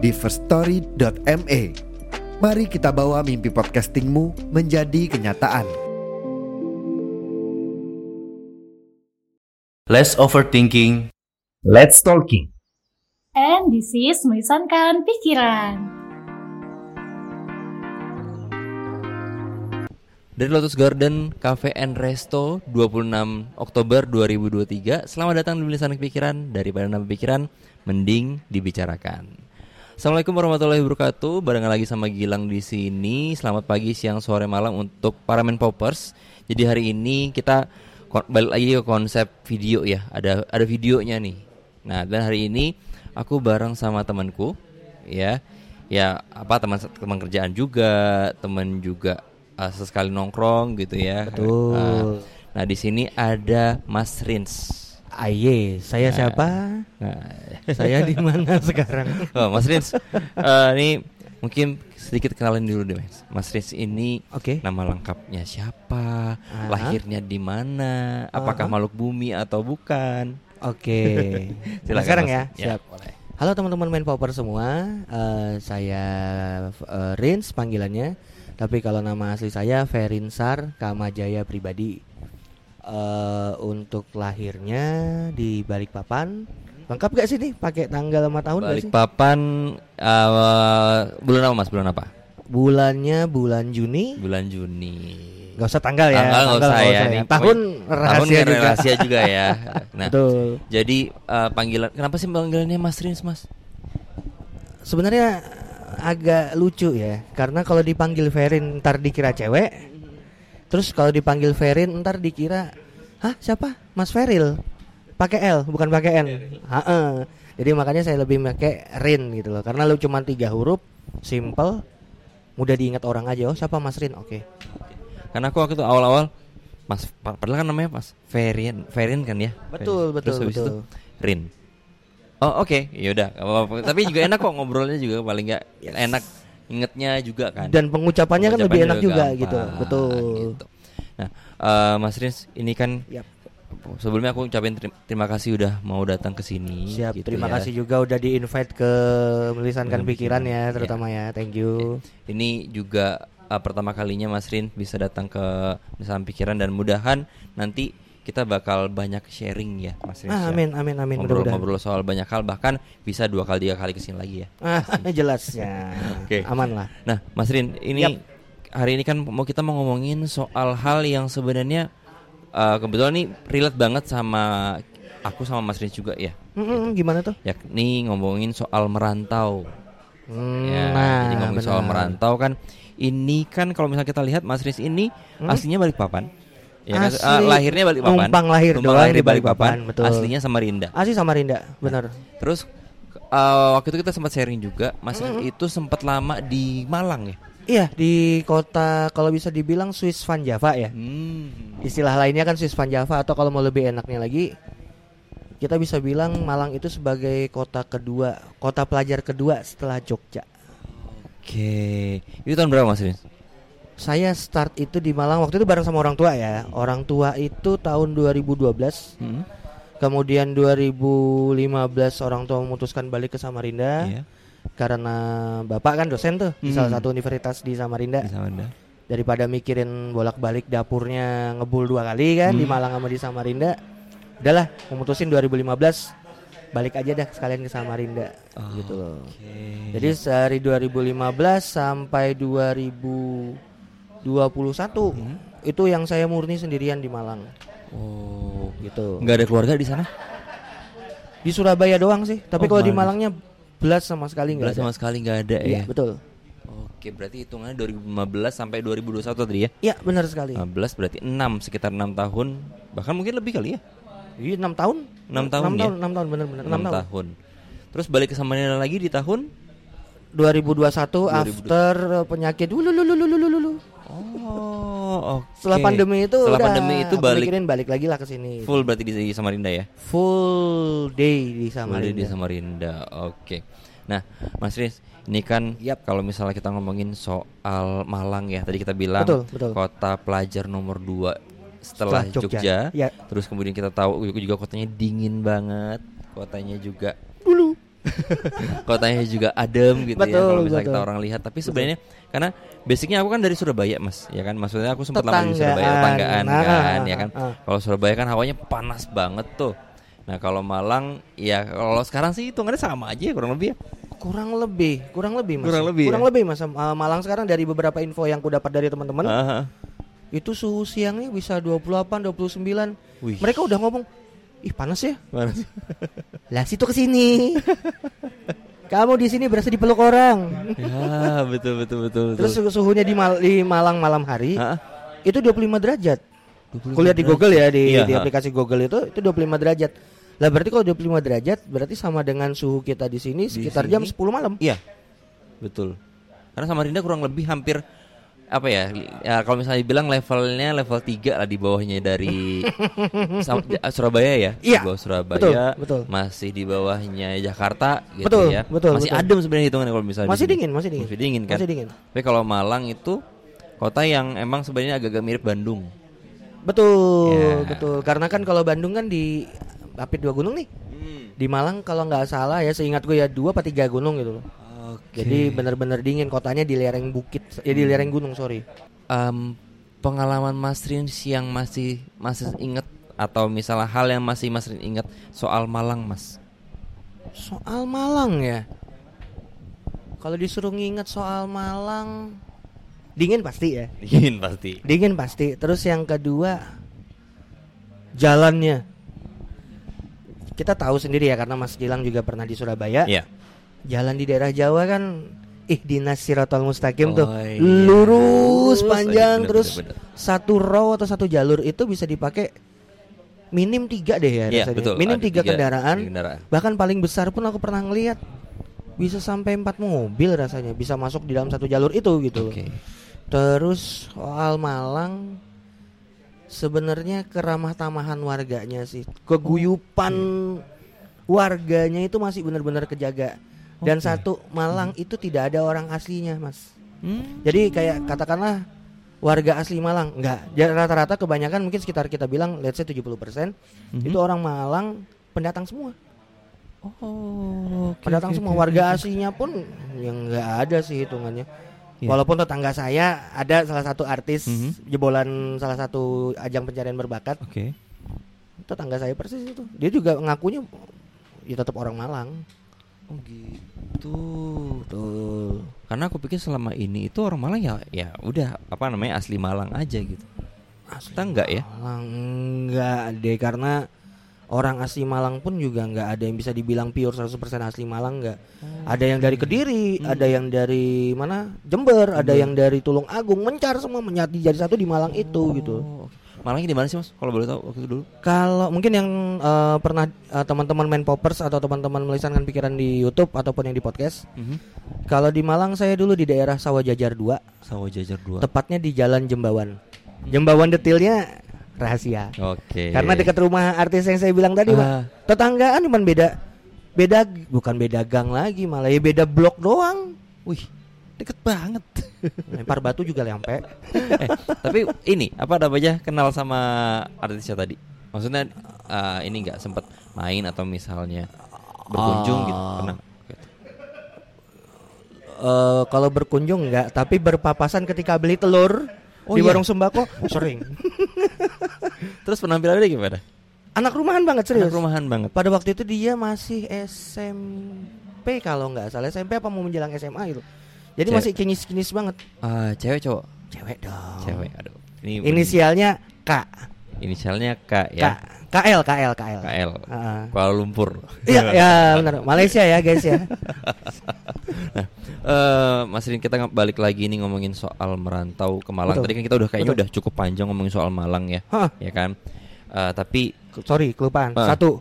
di firststory.me. Mari kita bawa mimpi podcastingmu menjadi kenyataan. Less overthinking. Let's talking. And this is melisankan pikiran. Dari Lotus Garden Cafe and Resto 26 Oktober 2023 Selamat datang di Melisan Pikiran Daripada nama pikiran Mending dibicarakan Assalamualaikum warahmatullahi wabarakatuh Barengan lagi sama Gilang di sini Selamat pagi, siang, sore, malam untuk para men poppers Jadi hari ini kita balik lagi ke konsep video ya Ada ada videonya nih Nah dan hari ini aku bareng sama temanku Ya ya apa teman teman kerjaan juga teman juga uh, sesekali nongkrong gitu ya. Betul. Uh, nah di sini ada Mas Rins. Aye, saya Nah. siapa? Nah, saya di mana sekarang? oh, Mas Rins, uh, ini mungkin sedikit kenalin dulu deh Mas. Mas Rins ini Oke. nama lengkapnya siapa? Aha. Lahirnya di mana? Apakah Aha. makhluk bumi atau bukan? Oke. Silakan, sekarang Mas. ya. Siap. boleh. Halo teman-teman main popper semua. Eh, saya uh, Rins panggilannya. Tapi kalau nama asli saya Ferinsar Kamajaya pribadi. Eh, untuk lahirnya di Balikpapan. Lengkap gak sih nih pakai tanggal sama tahun gak? Balikpapan uh, bulan apa Mas? Bulan apa? Bulannya bulan Juni. Bulan Juni. Gak usah tanggal ya. Tanggal nggak usah ya, nih. Tahun Tahun rahasia nggak juga. rahasia juga ya. Nah, Betul. jadi uh, panggilan kenapa sih panggilannya Mas Rins, Mas? Sebenarnya agak lucu ya, karena kalau dipanggil Ferin ntar dikira cewek, terus kalau dipanggil Ferin ntar dikira, hah siapa? Mas Feril, pakai L bukan pakai N. Ha-ha. Jadi makanya saya lebih pakai Rin gitu loh, karena lu cuma tiga huruf, simple, mudah diingat orang aja. Oh siapa Mas Rin? Oke. Karena aku waktu itu awal-awal Mas pa- padahal kan namanya Mas Ferin, Ferin kan ya? Betul, Ferin. Terus betul, itu betul. Rin. Oh, oke. Yaudah, nggak apa-apa. Tapi juga enak kok ngobrolnya juga paling nggak Yes. enak ingetnya juga kan. Dan pengucapannya kan lebih enak juga gampang, gitu. Betul. gitu. Nah, eh, Mas Rins, ini kan Yap. sebelumnya aku ucapin terima, terima kasih udah mau datang ke sini. Siap. gitu Terima ya. kasih juga udah di invite ke melisankan Melisankan pikiran pikiran. ya, terutama ya. Thank you. Ini juga uh, pertama kalinya Mas Rin bisa datang ke Misalnya Pikiran dan mudahan nanti kita bakal banyak sharing ya Mas Rin. Ah, ya. amin, amin, amin. Ngobrol-ngobrol soal banyak hal bahkan bisa dua kali tiga kali ke sini lagi ya. Ah, jelas ya. Oke. Aman lah. Nah, Mas Rin, ini Yap. hari ini kan mau kita mau ngomongin soal hal yang sebenarnya uh, kebetulan nih relate banget sama aku sama Mas Rin juga ya. Mm-mm, gimana tuh? Yakni ngomongin soal merantau. Hmm, Ya, jadi ngomongin soal benar. merantau kan ini kan kalau misalnya kita lihat Mas Riz ini aslinya Balikpapan. Ya kan? Asli Ah, lahirnya Balikpapan. numpang lahir Numpang doang lahir di Balikpapan. Balikpapan, betul. Aslinya Samarinda. Asli Samarinda, benar. Terus uh, waktu itu kita sempat sharing juga, Mas Riz itu sempat lama di Malang ya. Iya, di kota kalau bisa dibilang Swiss Van Java ya. Hmm. Istilah lainnya kan Swiss Van Java atau kalau mau lebih enaknya lagi kita bisa bilang Malang itu sebagai kota kedua, kota pelajar kedua setelah Jogja. Oke. Itu tahun berapa Mas? Saya start itu di Malang waktu itu bareng sama orang tua ya. Orang tua itu tahun 2012 Hmm. Kemudian 2015 orang tua memutuskan balik ke Samarinda Iya. karena bapak kan dosen tuh di Hmm. salah satu universitas di Samarinda. Di Samarinda. Daripada mikirin bolak-balik dapurnya ngebul dua kali kan di Hmm. Malang sama di Samarinda. Udahlah, memutusin 2015 balik aja dah sekalian ke Samarinda gitu loh. Oke. Jadi dari 2015 sampai 2021 Hmm. itu yang saya murni sendirian di Malang oh, gitu. nggak ada keluarga di sana? Di Surabaya doang sih. Tapi Oh, kalau di Malang. Malangnya belas sama sekali Belas nggak sama ada. sekali nggak ada Iya, ya. betul. Oke, berarti hitungannya 2015 sampai 2021 tadi ya. Iya, benar sekali. 15 berarti 6 sekitar 6 tahun bahkan mungkin lebih kali ya Iya, 6 tahun. Enam tahun 6 ya? tahun, 6 tahun benar-benar 6 6 tahun. tahun. terus balik ke Samarinda lagi di tahun 2021 after uh, penyakit dulu. Oh, oke. Setelah pandemi itu Setelah udah pandemi itu balik mikirin balik lagi lah ke sini. full berarti di di Samarinda ya? Full day di Full Samarinda. di Samarinda. Oke. Nah, Mas Riz, ini kan Yap. kalau misalnya kita ngomongin soal Malang ya, tadi kita bilang Betul, betul. kota pelajar nomor 2 setelah, Setelah Jogja. Jogja. Ya. Terus kemudian kita tahu juga kotanya dingin banget, kotanya juga. kotanya juga adem gitu ya Betul, kalau misalnya kita orang lihat. Tapi sebenarnya karena basicnya aku kan dari Surabaya mas, ya kan maksudnya aku sempat lama di. Surabaya tetanggaan Nah, kan, ya kan. ah. Kalau Surabaya kan hawanya panas banget tuh. Nah kalau Malang ya kalau sekarang sih hitungannya sama aja ya, kurang lebih ya. Kurang lebih, kurang lebih mas. Kurang lebih Kurang ya? lebih mas. Uh, Malang sekarang dari beberapa info yang ku dapat dari teman-teman, Aha. itu suhu siangnya bisa 28, 29. Wih. Mereka udah ngomong, ih panas ya. Mana sih? Lah situ ke sini. Kamu di sini berasa dipeluk orang. ya betul betul betul. betul. Terus suhu- suhunya di, Mal- di Malang malam hari Hah? itu 25 derajat. 25 Kulihat di Google ya di, Iya, di ha. aplikasi Google itu itu 25 derajat. Lah berarti kalau 25 derajat berarti sama dengan suhu kita di sini Di sekitar sini? jam 10 malam. Iya, betul. Karena Samarinda kurang lebih hampir apa ya? ya kalau misalnya bilang levelnya level 3 lah di bawahnya dari Surabaya ya. Iya, Di bawah Surabaya. betul, betul. Masih di bawahnya Jakarta gitu Betul, ya. betul, Masih betul. adem sebenarnya hitungannya kalau misalnya. Masih dingin, masih dingin. Masih dingin kan? Masih dingin. Tapi kalau Malang itu kota yang emang sebenarnya agak-agak mirip Bandung. Betul, Ya. betul. Karena kan kalau Bandung kan di Apit dua gunung nih. Di Malang kalau nggak salah ya seingat gue ya dua apa tiga gunung gitu loh. Oke. Jadi benar-benar dingin kotanya di lereng bukit, ya di lereng gunung sorry. Em, pengalaman Mas Rins yang masih masih inget atau misalnya hal yang masih Mas Rins inget soal Malang Mas? Soal Malang ya. Kalau disuruh nginget soal Malang, dingin pasti ya. Dingin pasti. Dingin pasti. Terus yang kedua jalannya. Kita tahu sendiri ya karena Mas Gilang juga pernah di Surabaya. Iya. Jalan di daerah Jawa kan ih dinas Sirotol Mustaqim tuh Oh, iya. lurus Lurus panjang aja, bener, terus bener, bener. satu row atau satu jalur itu bisa dipakai minim tiga deh ya Iya, rasanya. betul. minim tiga, tiga- kendaraan. kendaraan. bahkan paling besar pun aku pernah ngelihat bisa sampai empat mobil rasanya bisa masuk di dalam satu jalur itu gitu. Oke. Terus soal Malang sebenarnya keramah tamahan warganya sih. Keguyupan warganya itu masih benar-benar kejaga. Dan Oke. satu Malang itu tidak ada orang aslinya, Mas. Hmm. Jadi kayak katakanlah warga asli Malang enggak. Rata-rata kebanyakan mungkin sekitar kita bilang let's say 70% Mhm. itu orang Malang pendatang semua. Oh, oke, pendatang oke, semua warga oke. aslinya pun yang nggak ada sih hitungannya. Iya. Walaupun tetangga saya ada salah satu artis Mhm. jebolan salah satu ajang pencarian berbakat, Oke. tetangga saya persis itu. Dia juga ngakunya ya tetap orang Malang. Oh gitu. Betul. Karena aku pikir selama ini itu orang Malang ya ya udah apa namanya asli Malang aja gitu. Asli Kita enggak ya? Malang enggak deh karena orang asli Malang pun juga nggak ada yang bisa dibilang pure 100% asli Malang nggak. Ada yang dari Kediri, Hmm. ada yang dari mana? Jember, ada yang dari Tulung Agung, mencar semua menyatu jadi satu di Malang itu gitu. Oh, oke. Malangnya di mana sih Mas? Kalau boleh tahu waktu itu dulu. Kalau mungkin yang eh, pernah eh, teman-teman main poppers atau teman-teman melisankan pikiran di YouTube ataupun yang di podcast, Mhm. kalau di Malang saya dulu di daerah Sawah Jajar 2, Sawah Jajar 2. tepatnya di Jalan Jembawan. Jembawan detailnya rahasia. Oke. Karena dekat rumah artis yang saya bilang tadi, Pak. Ah. Tetanggaan cuman beda beda bukan beda gang lagi, malah ya beda blok doang. Wih, deket banget. Lempar batu juga nyampe. eh, tapi ini apa namanya kenal sama artisnya tadi? Maksudnya eh, ini nggak sempet main atau misalnya berkunjung gitu Ah. pernah? Eh, kalau berkunjung enggak, tapi berpapasan ketika beli telur Oh di iya? warung sembako sering. Terus penampilannya gimana? Anak rumahan banget serius. Anak rumahan banget. Pada waktu itu dia masih SMP kalau nggak salah SMP apa mau menjelang SMA gitu. Jadi Cewek. masih kinis-kinis banget. Ah, cewek cowok? Cewek dong. Cewek. Aduh. Ini Inisialnya K. inisialnya K K. ya. KL KL KL. KL. Ah. Kuala Lumpur. Iya, ya benar. Malaysia ya, guys ya. Nah, eh Mas Rin kita balik lagi nih ngomongin soal merantau ke Malang. Betul. Tadi kan kita udah kayaknya Betul. udah cukup panjang ngomongin soal Malang ya, Hah. ya kan. Eh, tapi Sorry, kelupaan. Ah. Satu.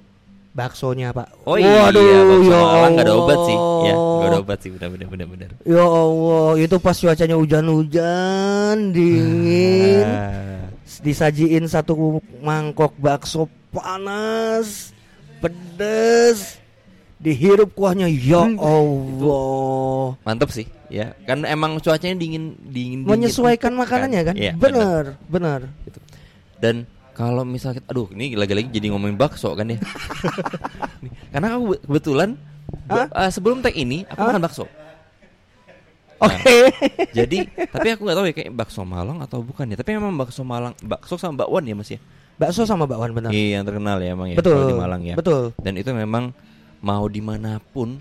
Baksonya, Pak. Oh iya, bakso Malang nggak ada obat sih, ya, nggak ada obat sih benar benar benar benar. Ya Allah, itu pas cuacanya hujan-hujan dingin, Ah. disajiin satu mangkok bakso panas, pedes, dihirup kuahnya. Ya Hmm. Allah, Mantap sih, ya. Kan emang cuacanya dingin dingin. dingin menyesuaikan makanannya kan? Iya, benar. bener, bener. Gitu. Dan kalau misalnya, aduh, ini lagi-lagi jadi ngomongin bakso kan ya. Karena aku be- kebetulan eh, sebelum tag ini aku Hah? makan bakso. Oke. Jadi, tapi aku nggak tahu ya kayak bakso Malang atau bukan ya. Tapi memang bakso Malang, bakso sama bakwan ya Mas ya. Bakso sama bakwan bener. Iya, yang terkenal ya emang ya betul. di Malang ya. Betul. Dan itu memang mau di mana pun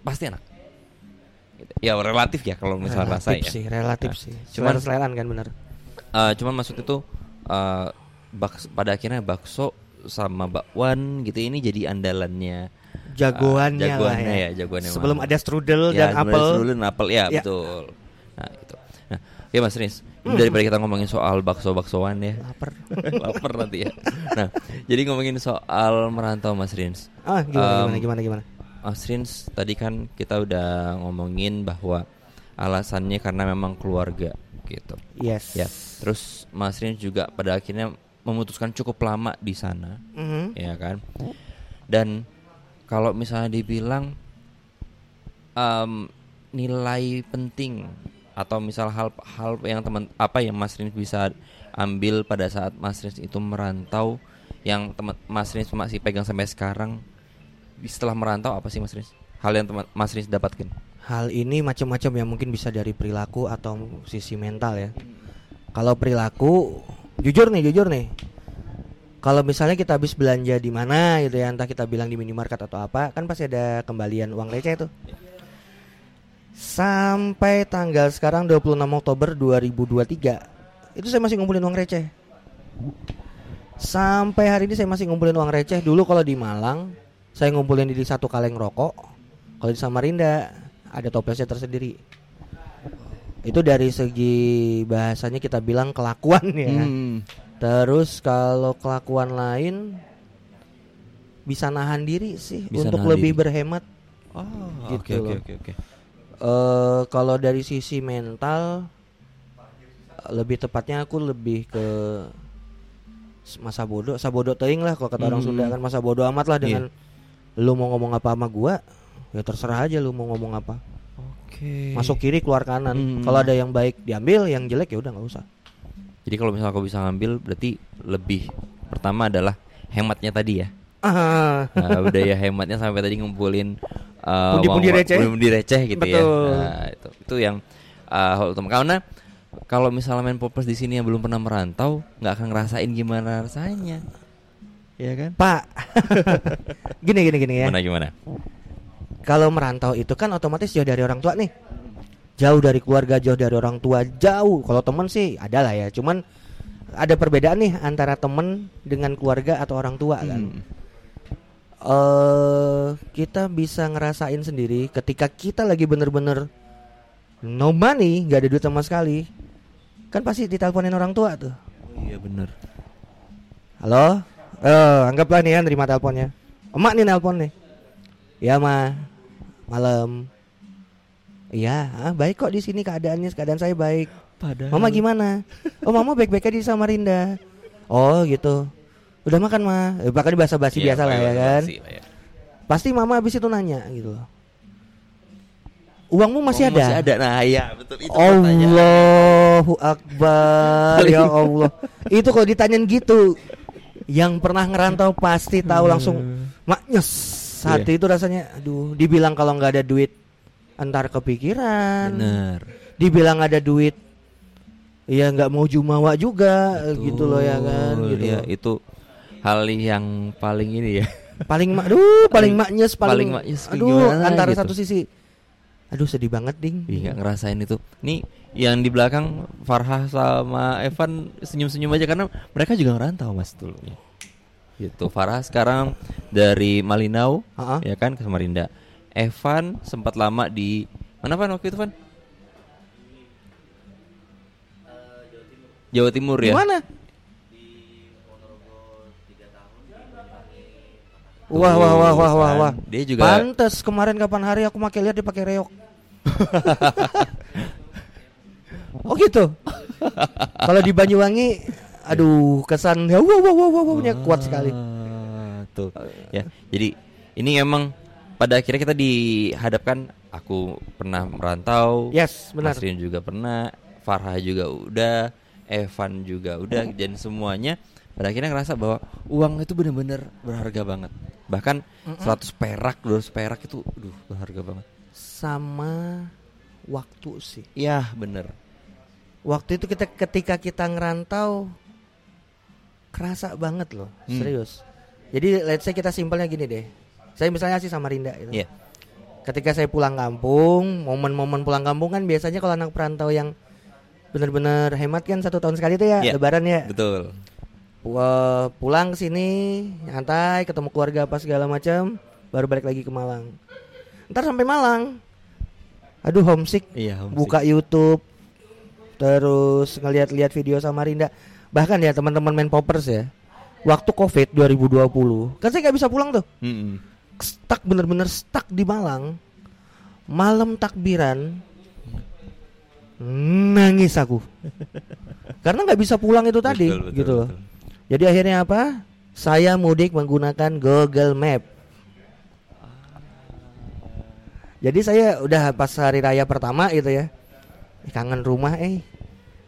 pasti enak. Ya relatif ya kalau misalnya rasa relatif ya. sih, relatif Nah, sih. cuman- seleraan kan bener. Eh, cuman maksud itu eh, baks- pada akhirnya bakso sama bakwan gitu ini jadi andalannya Jagoannya, eh, jagoannya lah ya, ya. jagoannya Sebelum Malang. ada strudel Ya, dan apel. strudel dan apel ya, Ya. betul. Nah, gitu. Nah, ya Mas Riz, Hmm. daripada kita ngomongin soal bakso-baksoan ya. Lapar. Lapar nanti ya. Nah, jadi ngomongin soal merantau Mas Rins. Ah, gimana Em, gimana gimana gimana. Mas Rins, tadi kan kita udah ngomongin bahwa alasannya karena memang keluarga gitu. Yes. Ya. Terus Mas Rins juga pada akhirnya memutuskan cukup lama di sana, Mhm. ya kan? Dan kalau misalnya dibilang em, nilai penting atau misal hal-hal yang teman apa yang Mas Rins bisa ambil pada saat Mas Rins itu merantau yang teman Mas Rins masih pegang sampai sekarang setelah merantau apa sih Mas Rins? Hal yang teman Mas Rins dapatkan? Hal ini macam-macam ya mungkin bisa dari perilaku atau sisi mental ya. Kalau perilaku, jujur nih, jujur nih. Kalau misalnya kita habis belanja di mana gitu ya, entah kita bilang di minimarket atau apa, kan pasti ada kembalian uang receh tuh. Sampai tanggal sekarang 26 Oktober 2023 Itu saya masih ngumpulin uang receh Sampai hari ini saya masih ngumpulin uang receh Dulu kalau di Malang Saya ngumpulin di satu kaleng rokok Kalau di Samarinda Ada toplesnya tersendiri Itu dari segi bahasanya kita bilang kelakuan ya Hmm. Terus kalau kelakuan lain Bisa nahan diri sih Bisa Untuk lebih diri. berhemat Oh, Gitu oke oke oke eh kalau dari sisi mental lebih tepatnya aku lebih ke masa bodoh, sabodo teing lah kalau kata orang Hmm. Sunda kan masa bodoh amat lah dengan lu mau ngomong apa sama gua, ya terserah aja lu mau ngomong apa. Oke. Masuk kiri keluar kanan. Hmm. Kalau ada yang baik diambil, yang jelek ya udah nggak usah. Jadi kalau misalnya aku bisa ngambil berarti lebih pertama adalah hematnya tadi ya. Ah, Nah, udah ya hematnya sampai tadi ngumpulin uh, Pundi-pundi uang- receh. pundi-pundi receh gitu ya. Betul. Nah, itu itu yang uh, hal utama. Karena kalau misalnya main popers di sini yang belum pernah merantau, nggak akan ngerasain gimana rasanya. Iya kan? Pak. gini gini gini ya. Gimana gimana? Kalau merantau itu kan otomatis jauh dari orang tua nih. Jauh dari keluarga, jauh dari orang tua, jauh. Kalau temen sih ada lah ya. Cuman ada perbedaan nih antara temen dengan keluarga atau orang tua kan. Hmm. eh kita bisa ngerasain sendiri ketika kita lagi bener-bener no money, nggak ada duit sama sekali. Kan pasti diteleponin orang tua tuh. Iya bener. Halo? Eh, anggaplah nih ya nerima teleponnya. Emak nih nelpon nih. Ya, Ma. Malam. Iya, ah, baik kok di sini keadaannya, keadaan saya baik. Padahal Mama gimana? Oh, Mama baik-baik aja di Samarinda. Oh, gitu. Udah makan, Ma. Eh, bahkan bahasa basi Iya, biasa lah ya kan. ya. Pasti Mama habis itu nanya gitu loh. Uangmu masih Oh, ada? Masih ada. Nah, iya betul itu. Allahu Akbar ya Allah. Itu kalau ditanyain gitu, yang pernah ngerantau pasti tahu langsung maknyes. Hati itu rasanya, aduh, dibilang kalau nggak ada duit, antar kepikiran. Bener. Dibilang ada duit, ya nggak mau jumawa juga, gitu loh ya kan. Betul, Gitu ya, loh. itu hal yang paling ini ya. Paling mak, aduh, paling maknyes, paling, paling maknyes aduh, gimana antara gitu. satu sisi, aduh sedih banget ding. Iya ngerasain itu. Nih yang di belakang Farha sama Evan senyum-senyum aja karena mereka juga ngerantau mas dulu. Gitu. Farha sekarang dari Malinau, Ha-ha. ya kan ke Samarinda. Evan sempat lama di mana Van waktu itu Van? Jawa Timur ya. Gimana? Wah wah wah wah wah wah. Dia juga Pantes kemarin kapan hari aku pakai lihat dia pakai reok. oh gitu. Kalau di Banyuwangi, aduh kesan ya wow wow wow wow wow-nya kuat sekali. Ah, Tuh. Ya. Jadi ini emang pada akhirnya kita dihadapkan aku pernah merantau. Yes, benar. Mas Rian juga pernah, Farha juga udah, Evan juga udah dan semuanya pada akhirnya ngerasa bahwa uang itu benar-benar berharga banget. Bahkan 100 perak, 200 perak itu aduh berharga banget. Sama waktu sih. Iya, bener Waktu itu kita ketika kita ngerantau kerasa banget loh, Hmm. serius. Jadi let's say kita simpelnya gini deh. Saya misalnya sih sama Rinda gitu. Iya. Ketika saya pulang kampung, momen-momen pulang kampung kan biasanya kalau anak perantau yang benar-benar hemat kan satu tahun sekali tuh ya Iya. lebaran ya. Betul. Eh, pulang ke sini nyantai, ketemu keluarga apa segala macam, baru balik lagi ke Malang. Ntar sampai Malang. Aduh homesick. Iya, homesick. Buka YouTube terus ngeliat-lihat video sama Rinda. Bahkan ya teman-teman main poppers ya. Waktu Covid 2020, kan saya nggak bisa pulang tuh. Mm-mm. Stuck bener-bener stuck di Malang. Malam takbiran nangis aku. Karena nggak bisa pulang itu tadi Betul, betul, gitu loh. betul. Jadi akhirnya apa? Saya mudik menggunakan Google Map. Jadi saya udah pas hari raya pertama gitu ya. "Ih, Kangen rumah eh.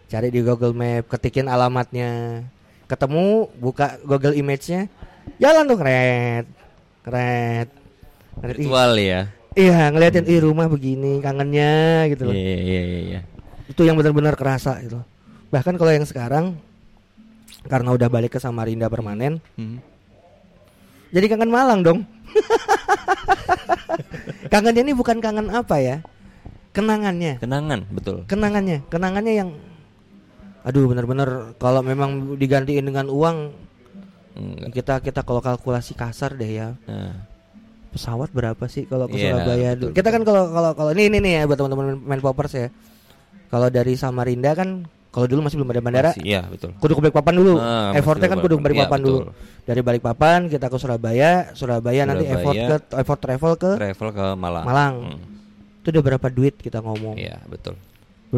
Cari di Google Map, ketikin alamatnya. Ketemu, buka Google Image-nya. Jalan tuh. Keret. Ih, Virtual ya. Iya, ngeliatin ih rumah begini, kangennya gitu Iya, loh. iya, iya, iya. Itu yang benar-benar kerasa gitu. Bahkan kalau yang sekarang karena udah balik ke Samarinda permanen, Mhm. jadi kangen Malang dong. Kangennya ini bukan kangen apa ya? Kenangannya. Kenangan, betul. Kenangannya, kenangannya yang aduh benar-benar kalau memang digantiin dengan uang Enggak. kita kita kalau kalkulasi kasar deh ya. Nah, Pesawat berapa sih kalau ke Iya, Surabaya? betul, kita kan kalau kalau kalau ini ini nih ya buat teman-teman main poppers ya. Kalau dari Samarinda kan kalau dulu masih belum ada bandara, masih- Iya, betul. kudu ke Balikpapan dulu. Ah, masih Effortnya kan kudu ke Balikpapan. Iya, dulu. betul. Dari Balikpapan kita ke Surabaya, Surabaya, nanti Surabaya. effort ke effort travel ke Travel ke Malang. Malang. Hmm. itu udah berapa duit kita ngomong. Iya, betul.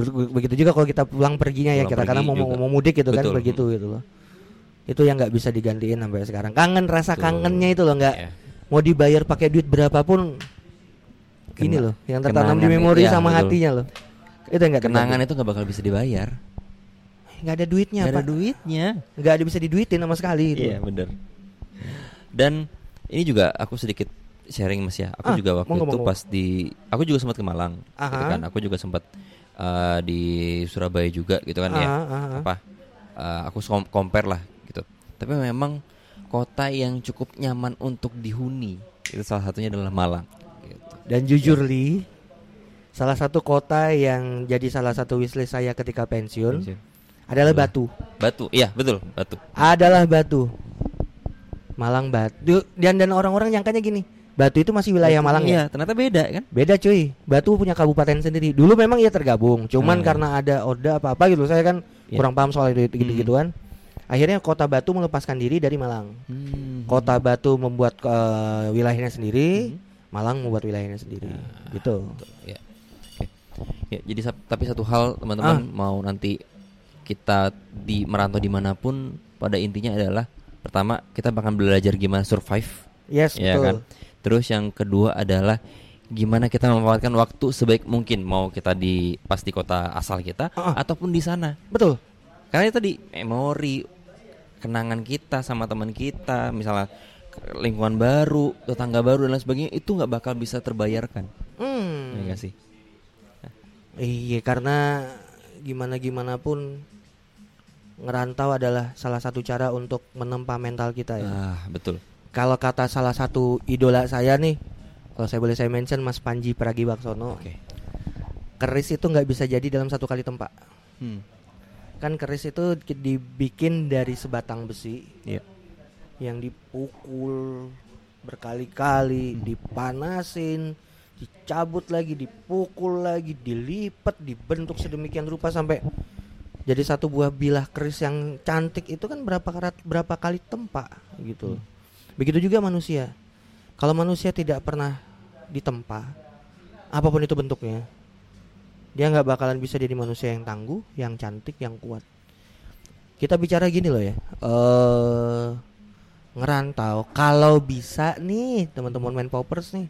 Be- Begitu juga kalau kita pulang perginya ya Pulang kita karena mau, juga. mau mudik gitu kan Betul. begitu gitu loh. Itu yang nggak bisa digantiin sampai sekarang. Kangen rasa Betul. kangennya itu loh nggak Iya. mau dibayar pakai duit berapapun. Ini Kena- loh yang tertanam di memori iya, sama betul. hatinya loh. Itu nggak Kenangan itu nggak bakal bisa dibayar. nggak ada duitnya Nggak apa? ada duitnya. Nggak ada bisa diduitin sama sekali. Itu. Iya, bener. Dan ini juga aku sedikit sharing Mas ya. Aku Ah, juga waktu monggo, itu monggo. pas di aku juga sempat ke Malang gitu kan. Aku juga sempat eh, di Surabaya juga gitu kan ya. Ah, ah, ah. Apa? eh, aku compare lah gitu. Tapi memang kota yang cukup nyaman untuk dihuni itu salah satunya adalah Malang gitu. Dan jujur li, salah satu kota yang jadi salah satu wishlist saya ketika pensiun Pensiun. adalah Batu. Batu, iya betul, Batu. Adalah Batu. Malang Batu. Dan dan orang-orang nyangkanya gini, Batu itu masih wilayah Malang ya? Iya, ternyata beda kan? Beda cuy. Batu punya kabupaten sendiri. Dulu memang ia tergabung, cuman Hmm. karena ada order apa-apa gitu. Saya kan Iya. kurang paham soal itu Hmm. gitu-gituan. Akhirnya kota Batu melepaskan diri dari Malang. Hmm. Kota Batu membuat eh, wilayahnya sendiri, Hmm. Malang membuat wilayahnya sendiri. Ah. Gitu. Ya. Oke. Ya, jadi sap- tapi satu hal teman-teman Ah. mau nanti kita di merantau di mana pun pada intinya adalah pertama kita bakal belajar gimana survive, Yes, ya betul. kan. Terus yang kedua adalah gimana kita memanfaatkan waktu sebaik mungkin mau kita di pas di kota asal kita Ah, ah. ataupun di sana. Betul. Karena itu tadi memori kenangan kita sama teman kita, misalnya lingkungan baru, tetangga baru dan lain sebagainya itu nggak bakal bisa terbayarkan. Hmm. Ya sih? Iya, karena gimana gimana pun ngerantau adalah salah satu cara untuk menempa mental kita ya. Ah, betul. Kalau kata salah satu idola saya nih, kalau saya boleh saya mention Mas Panji Pragiwaksono, Oke. keris itu nggak bisa jadi dalam satu kali tempat. Hmm. Kan keris itu ki- dibikin dari sebatang besi Iya. yang dipukul berkali-kali, dipanasin, dicabut lagi, dipukul lagi, dilipat, dibentuk sedemikian rupa sampai jadi satu buah bilah keris yang cantik itu kan berapa karat berapa kali tempa gitu. Begitu juga manusia. Kalau manusia tidak pernah ditempa, apa pun itu bentuknya, dia nggak bakalan bisa jadi manusia yang tangguh, yang cantik, yang kuat. Kita bicara gini loh ya, eh ngerantau. Kalau bisa nih teman-teman main poppers nih,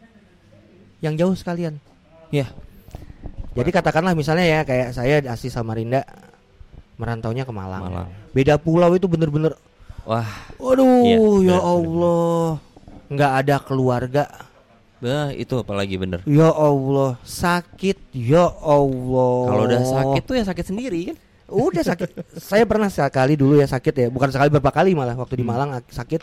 yang jauh sekalian. Ya. Jadi katakanlah misalnya ya kayak saya asli Samarinda, merantaunya ke Malang. Malang. Beda pulau itu bener-bener, Wah, waduh Iya, ya bener, Allah, nggak ada keluarga. bah itu apalagi bener. Ya Allah, sakit. Ya Allah. Kalau udah sakit tuh ya sakit sendiri kan. Udah sakit. Saya pernah sekali dulu ya sakit ya, bukan sekali berapa kali malah waktu di Hmm. Malang ak- sakit.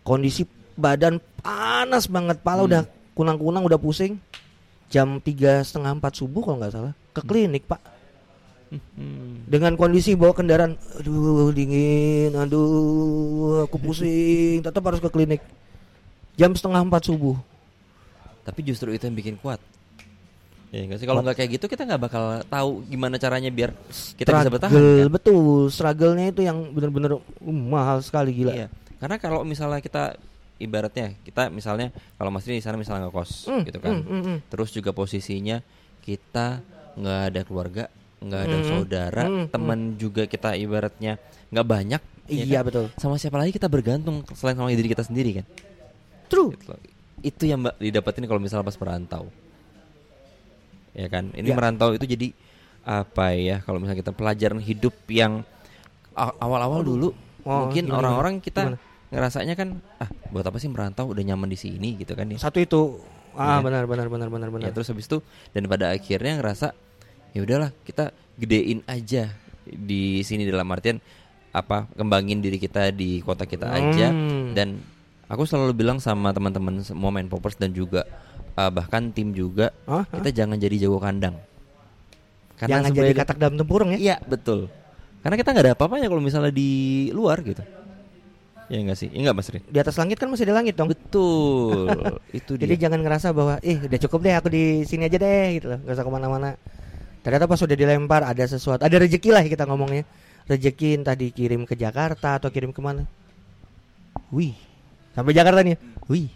Kondisi badan panas banget, pala Hmm. udah kunang-kunang, udah pusing. Jam tiga setengah empat subuh kalau nggak salah ke klinik pak. Hmm. Dengan kondisi bawa kendaraan, aduh dingin, aduh aku pusing, tetap harus ke klinik. Jam setengah empat subuh. Tapi justru itu yang bikin kuat. Ya nggak sih kalau nggak kayak gitu kita nggak bakal tahu gimana caranya biar kita bisa bertahan. Struggle, kan? Betul, struggle-nya itu yang bener-bener uh, mahal sekali gila. Iya. Karena kalau misalnya kita ibaratnya kita misalnya kalau Mas di sana misalnya ngekos Hmm, gitu kan. hmm, hmm, hmm. Terus juga posisinya kita nggak ada keluarga, nggak ada Hmm, saudara, hmm, teman juga kita ibaratnya nggak banyak. ya Iya kan? betul. Sama siapa lagi kita bergantung selain sama diri kita sendiri kan? True. Loh. Itu yang mbak didapetin kalau misalnya pas merantau. Ya kan? Ini Ya. merantau itu jadi apa ya? Kalau misalnya kita pelajaran hidup yang awal-awal dulu Oh, mungkin orang-orang kita Gimana? ngerasanya kan ah buat apa sih merantau udah nyaman di sini gitu kan ya. Satu itu ah Iya. benar benar benar benar benar. Ya, terus habis itu dan pada akhirnya ngerasa ya udahlah kita gedein aja di sini dalam artian apa kembangin diri kita di kota kita aja Hmm. dan aku selalu bilang sama teman-teman semua main poppers dan juga uh, bahkan tim juga Hah? kita jangan jadi jago kandang Jangan jadi katak dalam tempurung ya. iya betul karena kita nggak ada apa-apanya kalau misalnya di luar gitu ya enggak sih enggak mas Rin Di atas langit kan masih ada langit dong. betul itu dia Jadi jangan ngerasa bahwa ih udah cukup deh aku di sini aja deh gitu loh, gak usah ke mana-mana. Ternyata pas sudah dilempar ada sesuatu, ada rezeki lah kita ngomongnya. Rezeki entah dikirim ke Jakarta atau kirim ke mana. Wih, sampai Jakarta nih. Wih,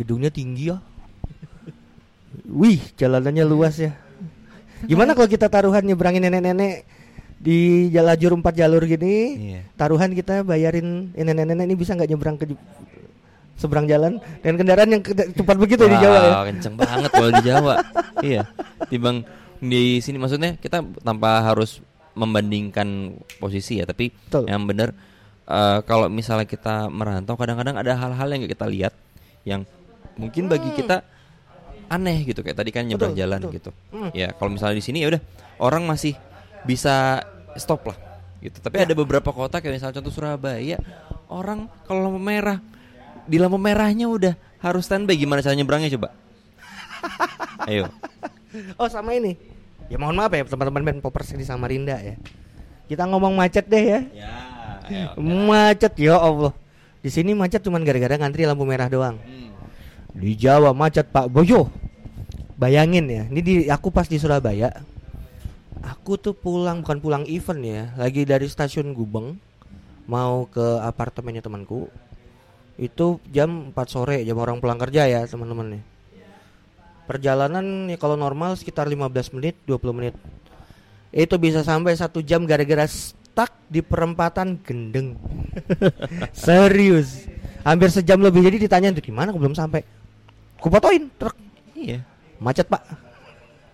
gedungnya tinggi ya. Wih, jalanannya luas ya. Gimana kalau kita taruhan nyebrangin nenek-nenek di jalan lajur empat jalur gini? Iya. Taruhan kita bayarin ini nenek-nenek ini bisa nggak nyebrang ke seberang jalan dan kendaraan yang cepat begitu di Jawa ya. Kenceng banget kalau di Jawa. iya. Timbang di sini maksudnya kita tanpa harus membandingkan posisi ya, tapi Betul. yang benar eh, kalau misalnya kita merantau kadang-kadang ada hal-hal yang kita lihat yang mungkin bagi kita aneh gitu kayak tadi kan nyebrang Hmm. Betul, jalan betul. gitu. Hmm. Ya, kalau misalnya di sini ya udah orang masih bisa stop lah gitu. Tapi Ya. ada beberapa kota kayak misalnya contoh Surabaya, orang kalau lampu merah di lampu merahnya udah harus standby gimana cara nyebrangnya coba? Ayo. Oh sama ini. Ya mohon maaf ya teman-teman band poppers di Samarinda ya. Kita ngomong macet deh ya. Ya, Macet ya Allah. Di sini macet cuman gara-gara ngantri lampu merah doang. Hmm. Di Jawa macet Pak Boyo. Bayangin ya, ini di aku pas di Surabaya. Aku tuh pulang bukan pulang event ya, lagi dari stasiun Gubeng mau ke apartemennya temanku. Itu jam 4 sore, jam orang pulang kerja ya, teman-teman nih. Perjalanan ya kalau normal sekitar 15 menit, 20 menit. Itu bisa sampai satu jam gara-gara stuck di perempatan gendeng. Serius. Hampir sejam lebih jadi ditanya itu gimana aku belum sampai. Kupotoin truk Iya. macet pak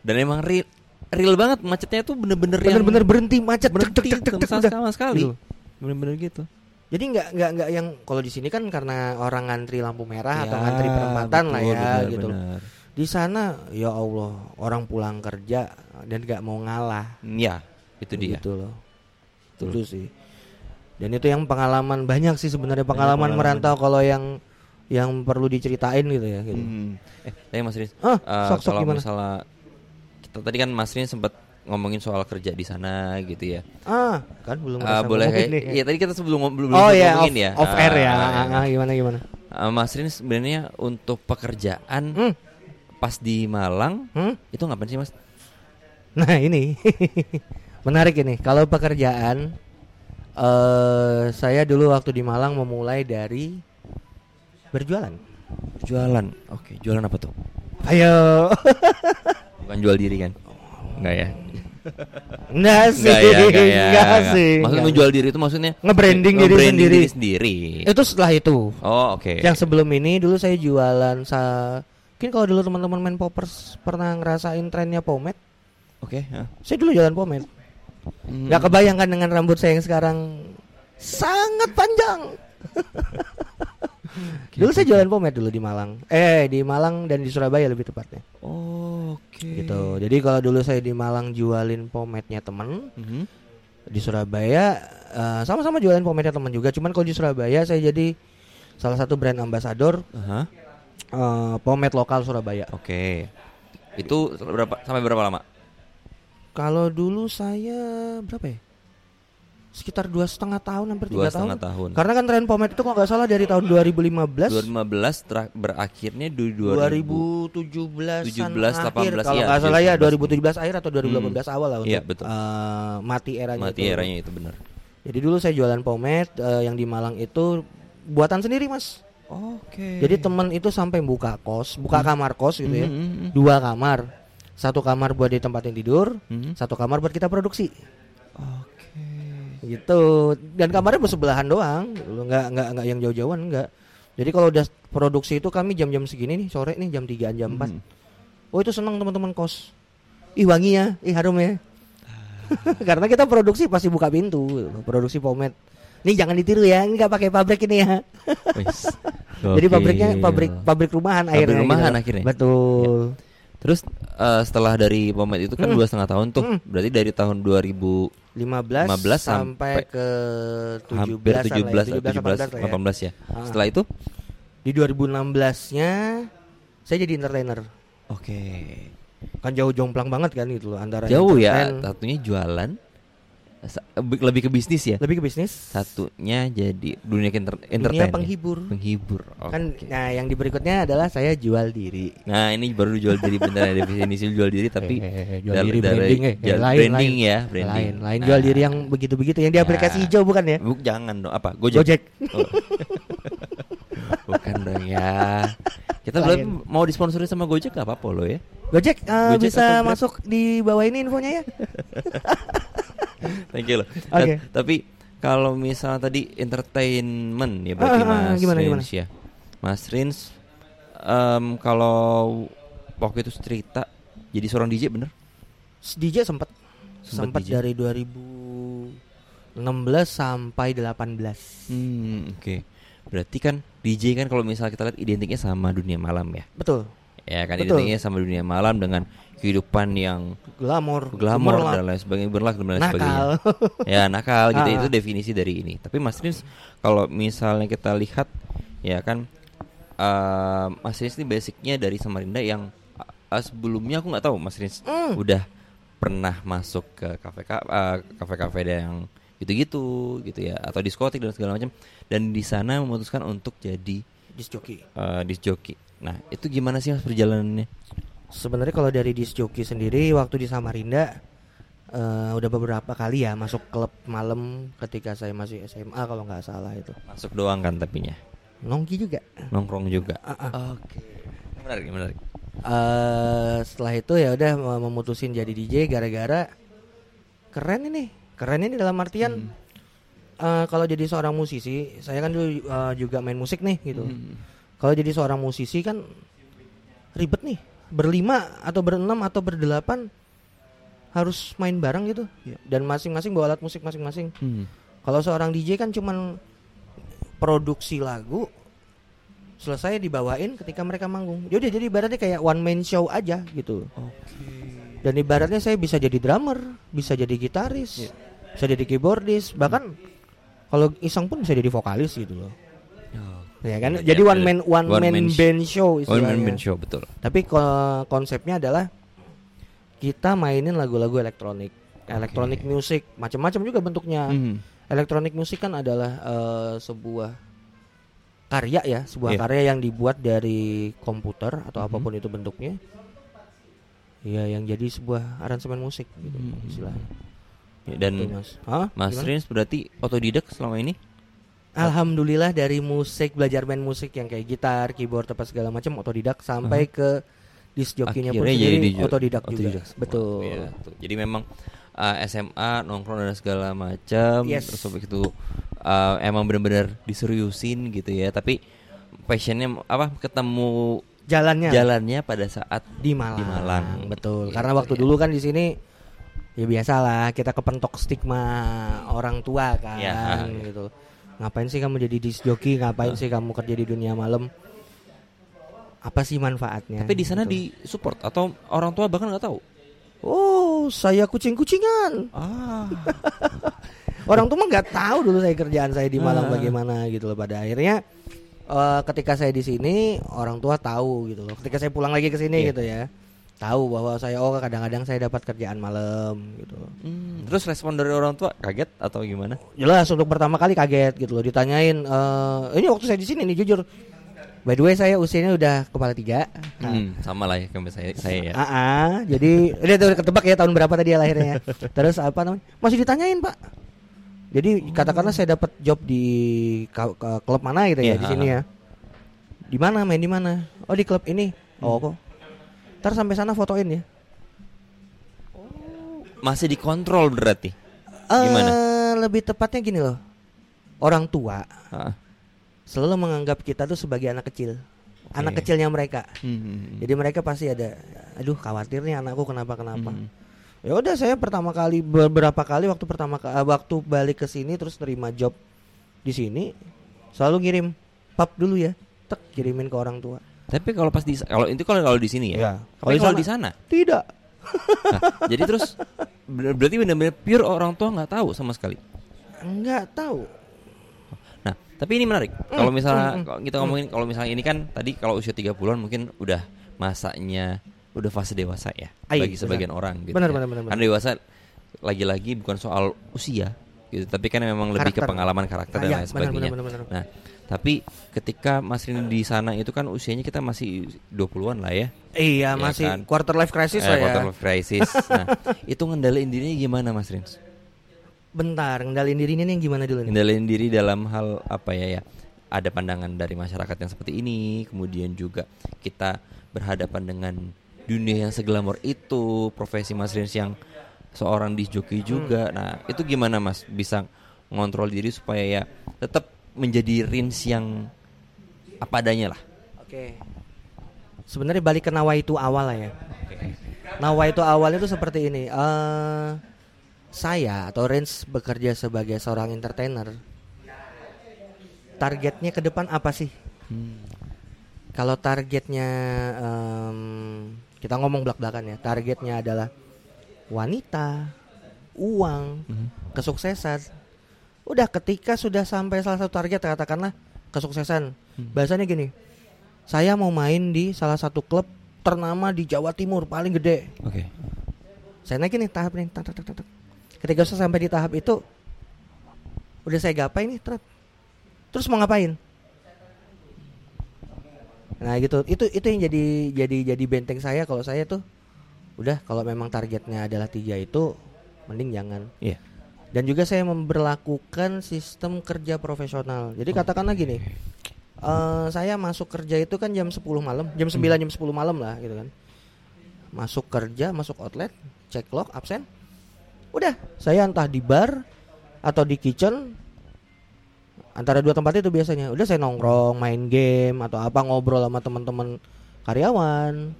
Dan emang real real banget macetnya tuh bener-bener yang bener-bener berhenti macet berhenti Tek, tek, tek, tek, sama, sekali. Bener-bener gitu. jadi nggak nggak nggak yang kalau di sini kan karena orang ngantri lampu merah atau Ya, ngantri perempatan lah betul, ya benar, gitu benar. Di sana ya Allah orang pulang kerja dan nggak mau ngalah Ya, itu dia. gitu loh Betul. itu sih dan itu yang pengalaman banyak sih sebenarnya pengalaman, pengalaman. merantau kalau yang yang perlu diceritain gitu ya gitu. Hmm. Eh, tapi Mas Riz, Ah, eh, sok-sok kalau gimana? misalnya kita tadi kan Mas Riz sempat ngomongin soal kerja di sana gitu ya. ah kan belum ngerasa boleh kayak, nih. ya tadi kita sebelum belum oh ya ngomongin off, ya. off air ya Ah, Ah, ah, gimana gimana ah, Mas Riz sebenarnya untuk pekerjaan Hmm. Pas di Malang Hmm? itu ngapain sih Mas? Nah ini menarik ini. Kalau pekerjaan, eh saya dulu waktu di Malang memulai dari Berjualan. Jualan. Oke, jualan apa tuh? Ayo. Bukan jual diri kan? Enggak ya? Enggak sih. Enggak ya, ya. Sih. Maksudnya menjual diri itu maksudnya Nge-branding diri nge-branding sendiri. diri sendiri. Itu setelah itu. Oh, oke. Yang sebelum ini dulu saya jualan sa Mungkin kalau dulu teman-teman main poppers pernah ngerasain trennya pomade, Oke, ya. saya dulu jualan pomade. Hmm. Nggak kebayangkan dengan rambut saya yang sekarang sangat panjang. dulu saya jualan pomade dulu di Malang. Eh, di Malang dan di Surabaya lebih tepatnya. Oh, oke. Gitu. Jadi kalau dulu saya di Malang jualin pomade-nya temen, Mhm. di Surabaya eh, sama-sama jualin pomade teman juga. Cuman kalau di Surabaya saya jadi salah satu brand ambassador Aha. Eh, pomade lokal Surabaya. Oke. Itu berapa sampai berapa lama? Kalau dulu saya berapa ya? Sekitar dua setengah tahun hampir tiga tahun. setengah tahun. Karena kan tren pomade itu kalau nggak salah dari tahun 2015 2015 ter- berakhirnya di 2017 17, akhir 18, kalau iya, nggak salah ya 2017. 2017 akhir atau 2018 awal lah Iya, untuk betul. eh, mati eranya mati itu. eranya itu benar. Jadi dulu saya jualan pomade eh, yang di Malang itu buatan sendiri mas. Oke. Jadi temen itu sampai buka kos, buka kamar kos gitu ya, Mhm, mhm. dua kamar, satu kamar buat di tempat yang tidur, Mhm. satu kamar buat kita produksi. Oke. gitu dan kamarnya bersebelahan doang gitu. nggak nggak nggak yang jauh-jauhan nggak jadi kalau udah produksi itu kami jam-jam segini nih sore nih jam 3 jam 4 Mhm. oh itu senang teman-teman kos ih wangi ya ih harum ya karena kita produksi pasti buka pintu produksi pomade ini jangan ditiru ya ini nggak pakai pabrik ini ya jadi pabriknya pabrik pabrik rumahan Pabrik akhirnya rumahan gitu. akhirnya. betul Terus eh, setelah dari pomade itu kan Hmm. dua setengah tahun tuh, Hmm. berarti dari tahun 2000 15, 15 sampai sampai ke 17 hampir 17, 17, 18 lah ya. 18 ya. Ah. Setelah itu, Di 2016-nya saya jadi entertainer. oke. Kan jauh jomplang banget kan itu loh antara Jauh ya, satunya jualan, lebih ke bisnis ya. lebih ke bisnis. Satunya jadi dunia enter dunia entertain. ya? penghibur. Penghibur. Kan nah yang di berikutnya adalah saya jual diri. Nah ini baru jual diri bener ya definisi jual diri tapi Eh, jual dari- diri dari- branding eh. jual- lain, branding lain. ya branding. Lain, lain Nah, jual diri yang begitu-begitu yang di aplikasi hijau bukan ya? bu- jangan dong apa Gojek. Gojek. Oh. Bukan dong ya. Kita belum mau disponsori sama Gojek gak apa-apa loh ya. Gojek, eh, Gojek bisa masuk di bawah ini infonya ya. Thank you loh. Oke. Ta- Tapi kalau misalnya tadi entertainment ya berarti ah, ah, Mas gimana, Rins ya. Mas Rins em, kalau waktu itu cerita jadi seorang DJ bener? DJ sempat sempat dari 2016 sampai 18. Hmm, oke. Berarti kan DJ kan kalau misalnya kita lihat identiknya sama dunia malam ya. Betul. Ya kan Betul. identiknya sama dunia malam dengan kehidupan yang Glamor, glamor dan lain sebagainya berlak dan lain sebagainya. nakal. ya nakal gitu Ah. itu definisi dari ini tapi Mas Rins kalau misalnya kita lihat ya kan eh, Mas Rins ini basicnya dari Samarinda yang eh, sebelumnya aku nggak tahu Mas Rins Hmm. udah pernah masuk ke kafe eh, kafe kafe yang gitu-gitu gitu ya atau diskotik dan segala macam dan di sana memutuskan untuk jadi Disc jockey. eh, disc jockey nah itu gimana sih mas perjalanannya Sebenarnya kalau dari disc jockey sendiri waktu di Samarinda eh, udah beberapa kali ya masuk klub malam ketika saya masih SMA kalau nggak salah itu. masuk doang kan tapinya Nongki juga. nongkrong juga Ah, ah. oke menarik menarik eh setelah itu ya udah mem- memutusin jadi DJ gara-gara keren ini. Keren ini dalam artian eh, kalau jadi seorang musisi, saya kan dulu eh, juga main musik nih gitu. Hmm. Kalau jadi seorang musisi kan ribet nih. Berlima atau berenam atau berdelapan harus main bareng gitu. Dan masing-masing bawa alat musik masing-masing. Hmm. Kalau seorang DJ kan cuman produksi lagu selesai dibawain ketika mereka manggung. Jadi jadi ibaratnya kayak one man show aja gitu. Dan ibaratnya saya bisa jadi drummer, bisa jadi gitaris, bisa jadi keyboardis, bahkan kalau iseng pun bisa jadi vokalis gitu loh. Ya kan? Iya, Jadi iya, one man one, One man, man band show One istilahnya. man band show betul. Tapi ko- konsepnya adalah kita mainin lagu-lagu elektronik, elektronik music, macam-macam juga bentuknya. Hmm. Elektronik musik kan adalah eh, sebuah karya ya, sebuah Iya. karya yang dibuat dari komputer atau Mhm. apa pun itu bentuknya. Ya, yang jadi sebuah aransemen musik gitu Mhm. istilahnya. Ya, Dan Gitu, Mas. Hah? Mas? Rins berarti otodidak selama ini? Alhamdulillah dari musik belajar main musik yang kayak gitar, keyboard apa segala macam otodidak sampai ke disc jokinya pun sendiri jadi jo- otodidak, juga. otodidak. Betul. Iya, tuh. Jadi memang uh, SMA nongkrong dan segala macam Yes. terus habis itu uh, emang benar-benar diseriusin gitu ya. Tapi passionnya apa ketemu Jalannya jalannya pada saat di Malang. di Malang. Betul. Gitu Karena waktu ya. dulu kan di sini ya biasalah kita kepentok stigma orang tua kan Ya. gitu. Ngapain sih kamu jadi disc jockey? Ngapain sih kamu kerja di dunia malam? Apa sih manfaatnya? Tapi di sana Gitu. di support atau orang tua bahkan nggak tahu. Oh, saya kucing-kucingan. Ah. Orang tua mah nggak tahu dulu saya kerjaan saya di Malang Ah. bagaimana gitu loh. Pada akhirnya eh, ketika saya di sini orang tua tahu gitu loh. Ketika saya pulang lagi ke sini Iya. gitu ya, tahu bahwa saya oh kadang-kadang saya dapat kerjaan malam gitu. Hmm, terus respon dari orang tua kaget atau gimana? Jelas untuk pertama kali kaget gitu loh. Ditanyain eh, ini waktu saya di sini nih jujur. By the way saya usianya udah kepala tiga. Nah, Hmm, sama lah ya kayak saya saya ya. Ah, ah, jadi udah udah ketebak ya tahun berapa tadi ya lahirnya. Terus apa namanya? Masih ditanyain pak. Jadi katakanlah saya dapat job di klub mana gitu ya Iya, di sini ya. Di mana main di mana? Oh di klub ini. Oh kok. Ntar sampai sana fotoin ya. Masih dikontrol berarti. Gimana? lebih tepatnya gini loh. Orang tua Ah. selalu menganggap kita tuh sebagai anak kecil. Anak Oke. kecilnya mereka. Hmm. Jadi mereka pasti ada aduh khawatir nih anakku kenapa kenapa. Hmm. Ya udah saya pertama kali beberapa kali waktu pertama eh, waktu balik ke sini terus nerima job di sini selalu ngirim pap dulu ya. Tek kirimin ke orang tua. Tapi kalau pas di kalau itu kalau kalau di sini ya. Tapi Kalau kalau di sana. Tidak. Nah, jadi terus ber- berarti benar-benar pure orang tua nggak tahu sama sekali. Enggak tahu. Nah, tapi ini menarik. Hmm, Kalau misalnya kalau kita ngomongin kalau misalnya ini kan tadi kalau usia 30-an mungkin udah masanya udah fase dewasa ya iya, bagi sebagian orang gitu. Benar, ya. benar, benar, benar. Karena dewasa lagi-lagi bukan soal usia gitu, tapi kan memang lebih ke Karakter. pengalaman karakter Ah, dan iya, lain benar, sebagainya. benar, benar, benar. Nah, tapi ketika Mas Rini di sana itu kan usianya kita masih 20-an lah ya. Iya, Iya masih kan? quarter life crisis Eh, lah ya. quarter life crisis. nah, itu ngendaliin dirinya gimana Mas Rins? Bentar, ngendalin dirinya nih gimana dulu nih? Ngendaliin diri dalam hal apa ya ya? Ada pandangan dari masyarakat yang seperti ini, kemudian juga kita berhadapan dengan dunia yang seglamor itu, profesi Mas Rins yang seorang disc jockey juga. Nah, itu gimana Mas bisa ngontrol diri supaya ya tetap menjadi Rins yang apa adanya lah. Oke. Sebenarnya balik ke nawa itu awal lah ya. Nawa itu awalnya tuh seperti ini. eh saya atau Rins bekerja sebagai seorang entertainer. Targetnya ke depan apa sih? Kalau targetnya em, kita ngomong belak-belakan ya. Targetnya adalah wanita, uang, kesuksesan. Udah ketika sudah sampai salah satu target katakanlah kesuksesan. Bahasanya gini. Saya mau main di salah satu klub ternama di Jawa Timur paling gede. Oke. Saya naikin nih tahap nih. tak, tak, tak, tak, tak. Ketika sudah sampai di tahap itu udah saya gapai nih, tret. Terus mau ngapain? Nah, gitu. Itu itu yang jadi jadi jadi benteng saya kalau saya tuh udah kalau memang targetnya adalah tiga itu mending jangan. Iya. Dan juga saya memberlakukan sistem kerja profesional. Jadi katakanlah gini, eh saya masuk kerja itu kan jam 10 malam, jam 9 jam 10 malam lah gitu kan. Masuk kerja, masuk outlet, cek log, absen. Udah, saya entah di bar atau di kitchen antara dua tempat itu biasanya. Udah saya nongkrong, main game atau apa ngobrol sama teman-teman karyawan.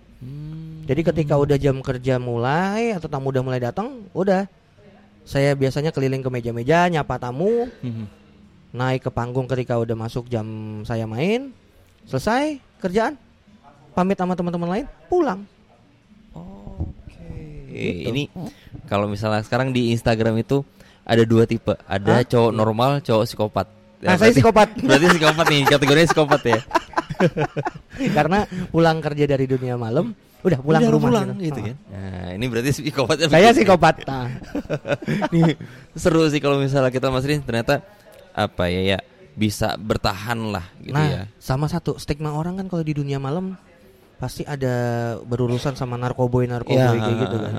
Jadi ketika udah jam kerja mulai atau tamu udah mulai datang, udah saya biasanya keliling ke meja-meja, nyapa tamu, Mhm. naik ke panggung ketika udah masuk jam saya main, selesai kerjaan, pamit sama teman-teman lain, pulang. Eh, ini kalau misalnya sekarang di Instagram itu ada dua tipe, ada Hah? cowok normal, cowok psikopat. Nah, saya psikopat. Berarti psikopat nih, kategorinya psikopat ya. Karena pulang kerja dari dunia malam, udah pulang Udah ke rumah pulang gitu. gitu Ah. kan. Nah, ini berarti psikopatnya Saya begitu. psikopat. Nah, Nih, seru sih kalau misalnya kita Mas Rin ternyata apa ya ya bisa bertahan lah gitu nah, ya. sama satu stigma orang kan kalau di dunia malam pasti ada berurusan sama narkoboy narkoboy Ya, kayak gitu kan.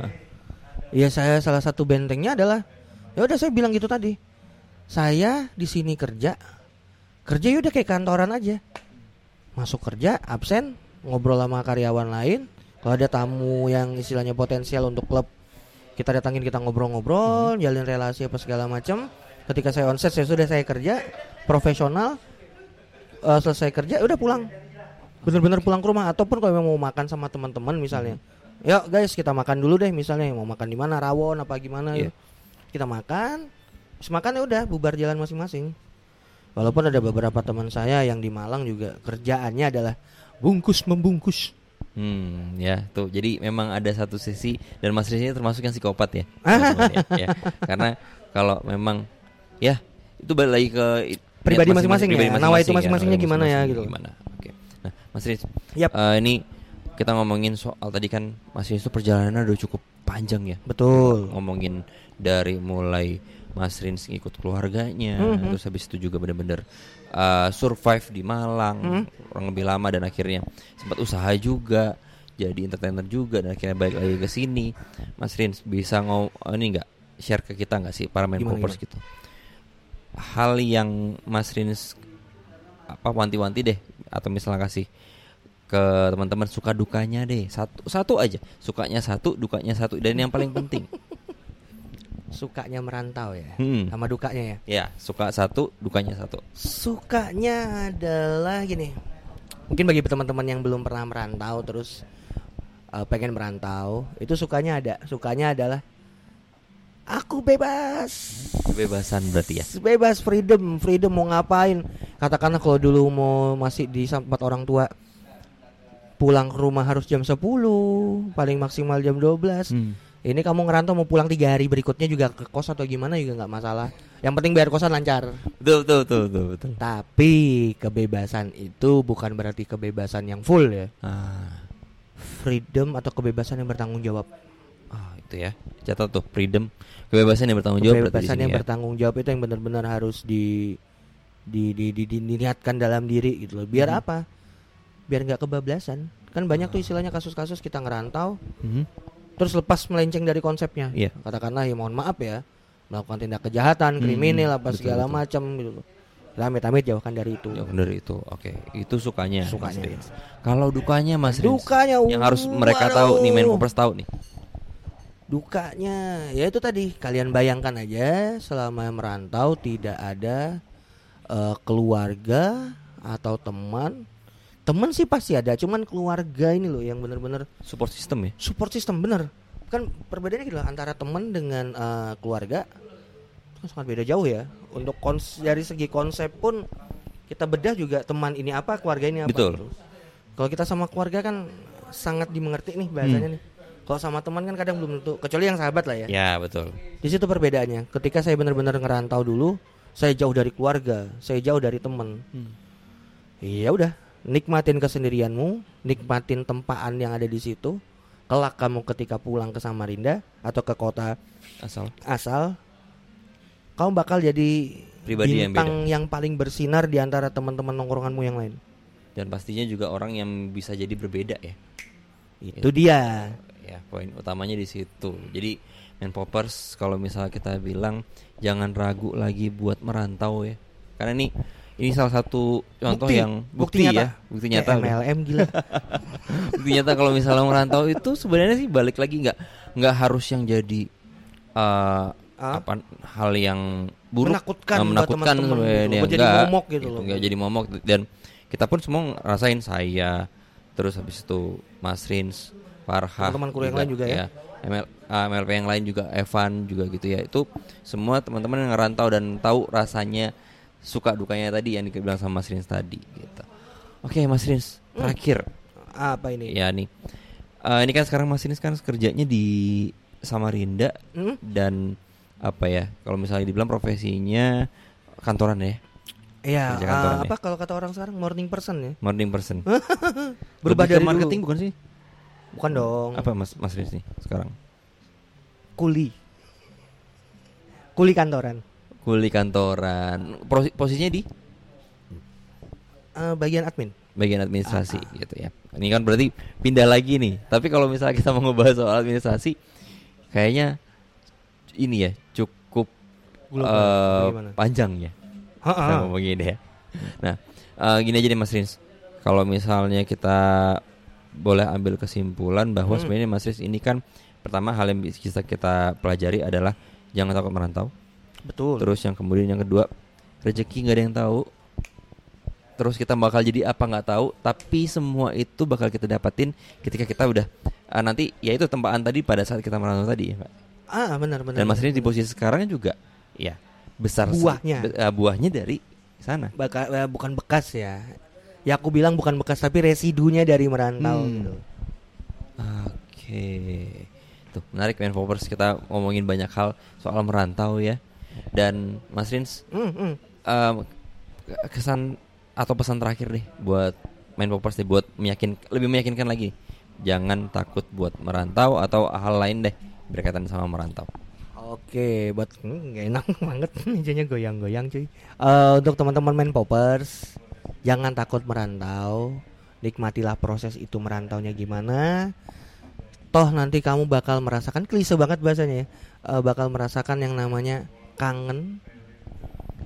Iya saya salah satu bentengnya adalah ya udah saya bilang gitu tadi. Saya di sini kerja kerja ya udah kayak kantoran aja masuk kerja absen ngobrol sama karyawan lain kalau ada tamu yang istilahnya potensial untuk klub kita datangin kita ngobrol-ngobrol jalin relasi apa segala macam ketika saya onset saya sudah saya kerja profesional eh, selesai kerja udah pulang. Bener-bener pulang ke rumah. Ataupun kalau memang mau makan sama teman-teman misalnya. Yuk guys kita makan dulu deh misalnya mau makan di mana rawon apa gimana. Iya. kita makan Terus makan ya udah bubar jalan masing-masing. Walaupun ada beberapa teman saya yang di Malang juga kerjaannya adalah bungkus membungkus Hmm, ya tuh. Jadi memang ada satu sisi dan Mas Riz ini termasuk yang psikopat ya, ya, ya. Karena kalau memang ya itu balik lagi ke Pribadi masing-masing ya, pribadi nawa itu masing-masing masing-masingnya nawa gimana ya, gitu. Gimana? Oke. Nah, Mas Riz, Yap. eh, ini kita ngomongin soal tadi kan Mas Riz itu perjalanannya udah cukup panjang ya. betul Ngomongin dari mulai Mas Rins ngikut keluarganya, Mhm. terus habis itu juga bener-bener uh, survive di Malang, Mhm. orang lebih lama dan akhirnya sempat usaha juga, jadi entertainer juga dan akhirnya balik lagi ke sini. Mas Rins bisa ngom oh, ini nggak share ke kita nggak sih para main popers gitu? Hal yang Mas Rins apa wanti-wanti deh atau misalnya kasih ke teman-teman suka dukanya deh satu satu aja sukanya satu dukanya satu dan yang paling penting sukanya merantau ya Hmm. sama dukanya ya Ya, suka satu, dukanya satu. sukanya adalah gini mungkin bagi teman-teman yang belum pernah merantau terus uh, pengen merantau itu sukanya ada sukanya adalah aku bebas Kebebasan berarti ya. bebas freedom freedom mau ngapain katakanlah kalau dulu mau masih di tempat orang tua pulang ke rumah harus jam 10 paling maksimal jam 12 Hmm. Ini kamu ngerantau mau pulang tiga hari berikutnya juga ke kos atau gimana juga nggak masalah yang penting bayar kosan lancar Betul, betul, betul, betul, betul. tapi kebebasan itu bukan berarti kebebasan yang full ya Ah, freedom atau kebebasan yang bertanggung jawab ah, itu ya. Catat tuh, freedom, kebebasan yang bertanggung jawab kebebasan yang ya. bertanggung jawab itu yang benar-benar harus di di di, di, di- diniatkan dalam diri gitu loh biar Mhm. apa biar nggak kebablasan kan banyak tuh istilahnya kasus-kasus kita ngerantau Mhm. Terus lepas melenceng dari konsepnya Iya. katakanlah ya mohon maaf ya melakukan tindak kejahatan Hmm, kriminal apa betul, segala macam gitu loh amit-amit jauhkan dari itu Jauh dari itu. Oke, itu sukanya. Sukanya. Mas Rins. Kalau dukanya Mas Rins, dukanya yang harus mereka tahu nih main popers tahu nih. dukanya ya itu tadi kalian bayangkan aja selama merantau tidak ada eh, keluarga atau teman teman sih pasti ada cuman keluarga ini loh yang bener-bener Support system ya. support system bener kan perbedaannya gitu loh antara teman dengan eh, keluarga kan sangat beda jauh ya untuk kons dari segi konsep pun kita bedah juga teman ini apa keluarga ini apa Betul. gitu. kalau kita sama keluarga kan sangat dimengerti nih bahasanya nih kalau sama teman kan kadang belum tentu kecuali yang sahabat lah ya Ya, betul. di situ perbedaannya ketika saya benar-benar ngerantau dulu saya jauh dari keluarga saya jauh dari teman Iya udah, nikmatin kesendirianmu, nikmatin tempaan yang ada di situ. Kelak kamu ketika pulang ke Samarinda atau ke kota Asal asal, kamu bakal jadi Pribadi yang bintang yang, paling bersinar di antara teman-teman nongkronganmu yang lain. dan pastinya juga orang yang bisa jadi berbeda ya. Itu dia. ya poin utamanya di situ jadi main poppers kalau misalnya kita bilang jangan ragu lagi buat merantau ya karena ini ini salah satu contoh Bukti, yang bukti bukti, nyata. ya bukti nyata udah. MLM gila. bukti nyata kalau misalnya merantau itu sebenarnya sih balik lagi nggak nggak harus yang jadi eh, Ah? apa hal yang buruk Menakutkan buat menakutkan sebenarnya gitu, jadi momok gitu loh. nggak jadi momok dan kita pun semua ngerasain saya terus habis itu Mas Rins Farha Teman-teman kuliah yang lain juga ya. ML, ah, MLP yang lain juga Evan juga gitu ya itu semua teman-teman yang ngerantau dan tahu rasanya suka dukanya tadi yang dibilang sama Mas Rins tadi gitu oke Mas Rins Hmm. terakhir Apa ini? ya nih Eh, ini kan sekarang Mas Rins kan kerjanya di Samarinda Hmm? dan apa ya kalau misalnya dibilang profesinya kantoran ya Iya, ya. apa kalau kata orang sekarang morning person ya? morning person Berubah dari marketing dulu. bukan sih Bukan dong. apa Mas Mas Rins nih sekarang Kuli. Kuli kantoran. Kuli kantoran Pro- posisinya di Eh, bagian admin. bagian administrasi gitu ya. Ini kan berarti pindah lagi nih. Tapi kalau misalnya kita mau ngebahas soal administrasi, kayaknya ini ya cukup Global. Bagaimana? panjang ya. Kita ngomongin ya. Nah, eh, gini aja nih Mas Rins. Kalau misalnya kita boleh ambil kesimpulan bahwa Hmm. sebenarnya Mas Rins ini kan pertama hal yang bisa kita pelajari adalah jangan takut merantau. Betul. Terus yang kemudian yang kedua rezeki nggak ada yang tahu. Terus kita bakal jadi apa nggak tahu, tapi semua itu bakal kita dapatin ketika kita udah eh, nanti ya itu tempaan tadi pada saat kita merantau tadi ya, Pak. Ah, benar benar. Dan Mas. Rins di posisi sekarang juga ya besar se- Buahnya. be- eh, buahnya dari sana. Baka- eh, bukan bekas ya. Ya aku bilang bukan bekas tapi residunya dari merantau Hmm. gitu. Oke. Tuh, menarik main kita ngomongin banyak hal soal merantau ya. Dan Mas Rins Hmm, hmm. em, kesan atau pesan terakhir deh buat main Poppers nih buat meyakin lebih meyakinkan lagi. Jangan takut buat merantau atau hal lain deh berkaitan sama merantau. Oke, buat hmm, nggak enak banget mejanya goyang-goyang cuy. Eh, untuk teman-teman main poppers, jangan takut merantau. Nikmatilah proses itu merantaunya gimana. Toh nanti kamu bakal merasakan klise banget bahasanya ya. Eh, bakal merasakan yang namanya kangen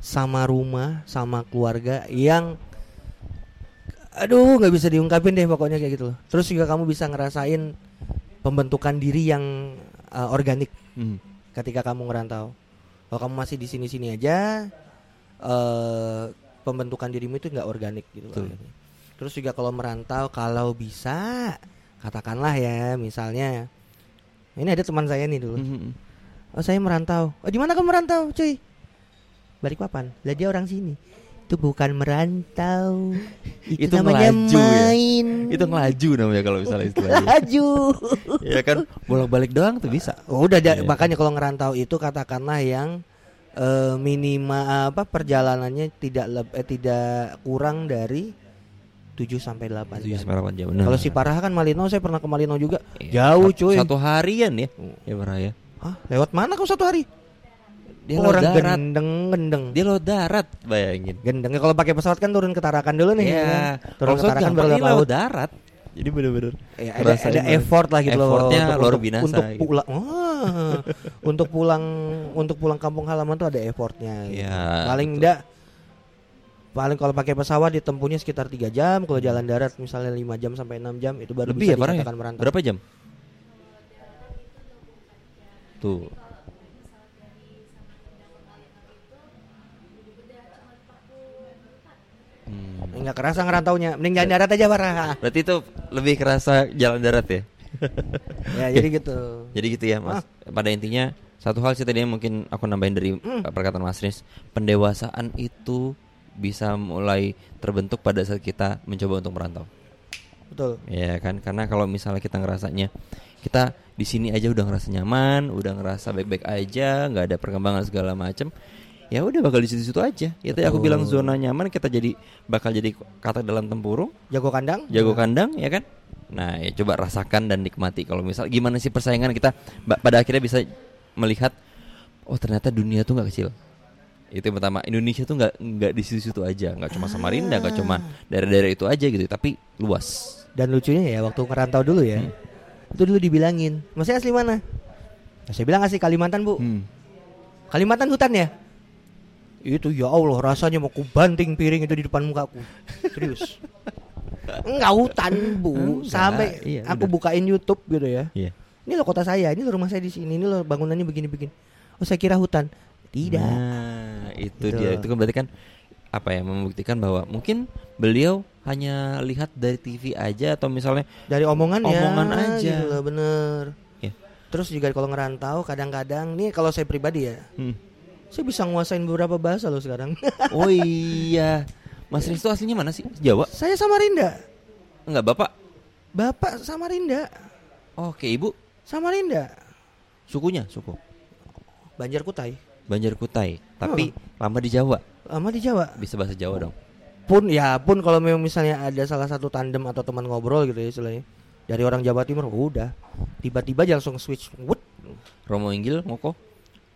sama rumah, sama keluarga yang aduh nggak bisa diungkapin deh pokoknya kayak gitu loh. Terus juga kamu bisa ngerasain pembentukan diri yang eh, organik ketika kamu ngerantau. Kalau kamu masih di sini-sini aja, eh pembentukan dirimu itu nggak organik gitu. Loh. Terus juga kalau merantau, kalau bisa, katakanlah ya, misalnya, ini ada teman saya nih dulu. Mhm. Oh saya merantau. Oh di mana kamu merantau, cuy? Balikpapan. Lah dia orang sini. Itu bukan merantau. Itu, Itu namanya ngelaju ya? main. Itu ngelaju namanya kalau misalnya istilahnya. Laju. ya kan bolak-balik doang tuh bisa. Oh, udah da- Iya. makanya kalau ngerantau itu katakanlah yang eh, minima apa perjalanannya tidak leb- eh, tidak kurang dari 7 sampai 8 Tujuh jam. sampai delapan jam. Nah. Kalau si Parah kan Malino saya pernah ke Malino juga. Iya. Jauh cuy. Satu harian ya. Ya parah ya. Hah, lewat mana kau satu hari? Dia Oh, lewat orang darat. gendeng gendeng. Dia lewat darat, bayangin. Gendengnya kalau pakai pesawat kan turun ke Tarakan dulu nih. Iya. ya kan? Turun Kalau ke Tarakan baru laut. darat. Jadi bener-bener. Ya, ada, ada banget. effort lah gitu loh Effortnya untuk, luar untuk, binasa untuk gitu. pulang Wah, untuk pulang untuk pulang kampung halaman tuh ada effortnya gitu. Iya, paling enggak paling kalau pakai pesawat ditempuhnya sekitar tiga jam kalau jalan darat misalnya 5 jam sampai 6 jam itu baru Lebih bisa ya ya? dikatakan merantau Berapa jam? Tuh. Hmm. enggak kerasa ngerantaunya mending jalan darat aja parah Berarti itu lebih kerasa jalan darat ya? ya jadi gitu Jadi gitu ya mas. Pada intinya satu hal sih tadi yang mungkin aku nambahin dari Hmm. perkataan Mas Riz, pendewasaan itu bisa mulai terbentuk pada saat kita mencoba untuk merantau. Betul. Ya kan, karena kalau misalnya kita ngerasanya kita di sini aja udah ngerasa nyaman, udah ngerasa baik-baik aja, nggak ada perkembangan segala macem ya udah bakal di situ-situ aja. Ya tadi aku bilang zona nyaman kita jadi bakal jadi kata dalam tempurung, jago kandang. Jago kandang ya kan. Nah, ya coba rasakan dan nikmati. Kalau misal gimana sih persaingan kita? Pada akhirnya bisa melihat oh ternyata dunia tuh nggak kecil. Itu yang pertama, Indonesia tuh nggak nggak di situ-situ aja, nggak cuma Samarinda, nggak cuma daerah-daerah itu aja gitu, tapi luas. dan lucunya ya waktu ngerantau dulu ya Hmm. itu dulu dibilangin masih asli mana Nah, saya bilang asli Kalimantan bu Hmm. Kalimantan hutan ya? Itu ya Allah rasanya mau kubanting piring itu di depan mukaku. Serius. Enggak hutan, Bu. Enggak, Sampai iya, aku udah. bukain YouTube gitu ya. Iya. Ini loh kota saya, ini loh rumah saya di sini, ini loh bangunannya begini-begini. Oh, saya kira hutan. Tidak. Nah, itu Gitu. dia. Itu kan berarti kan apa ya membuktikan bahwa mungkin beliau hanya lihat dari TV aja atau misalnya Dari omongan ya. Omongan aja. Gitu loh, bener. ya. Terus juga kalau ngerantau kadang-kadang nih kalau saya pribadi ya, hmm. saya bisa nguasain beberapa bahasa loh sekarang. Oh iya. Mas Risto aslinya mana sih? Jawa? saya Samarinda. Enggak, Bapak. Bapak Samarinda. Oke, Ibu. Samarinda. Sukunya, suku. Banjar Kutai. Banjar Kutai, tapi lama di Jawa. Lama di Jawa. Bisa bahasa Jawa dong. Pun ya pun kalau memang misalnya ada salah satu tandem atau teman ngobrol gitu ya istilahnya dari orang Jawa Timur udah tiba-tiba aja langsung switch Wut, Romo Inggil, Ngoko.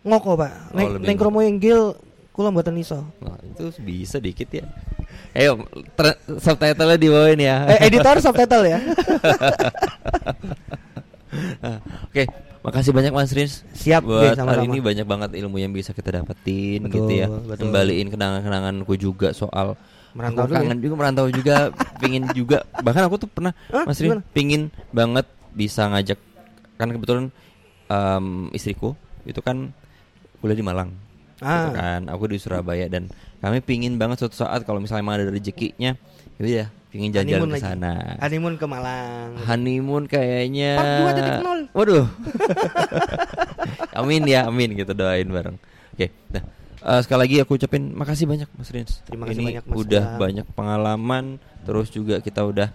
ngoko pak Oh, neng lebih neng kromo yenggil kula mboten iso Nah, itu bisa dikit ya. Ayo, subtitle-nya dibawain ya. eh, editor subtitle ya Ah, Oke, makasih banyak Mas Rins. Siap, Buat Be, sama-sama. hari ini banyak banget ilmu yang bisa kita dapetin Betul, gitu ya. betul. Kembaliin kenangan-kenanganku juga soal Merantau aku ya? kangen juga merantau juga, pingin juga. Bahkan aku tuh pernah Hah? Mas Rin Gimana? pingin banget bisa ngajak kan kebetulan em, istriku itu kan kuliah di Malang. gitu Ah. kan, aku di Surabaya dan kami pingin banget suatu saat kalau misalnya emang ada rezekinya, ya udah pingin jalan-jalan Honeymoon ke sana. Honeymoon ke Malang. Honeymoon kayaknya Part 2.0. Waduh. Amin ya amin. Gitu doain bareng. Oke nah eh, Sekali lagi aku ucapin makasih banyak Mas Rins. Terima kasih Ini banyak, Mas udah banyak pengalaman Terus juga kita udah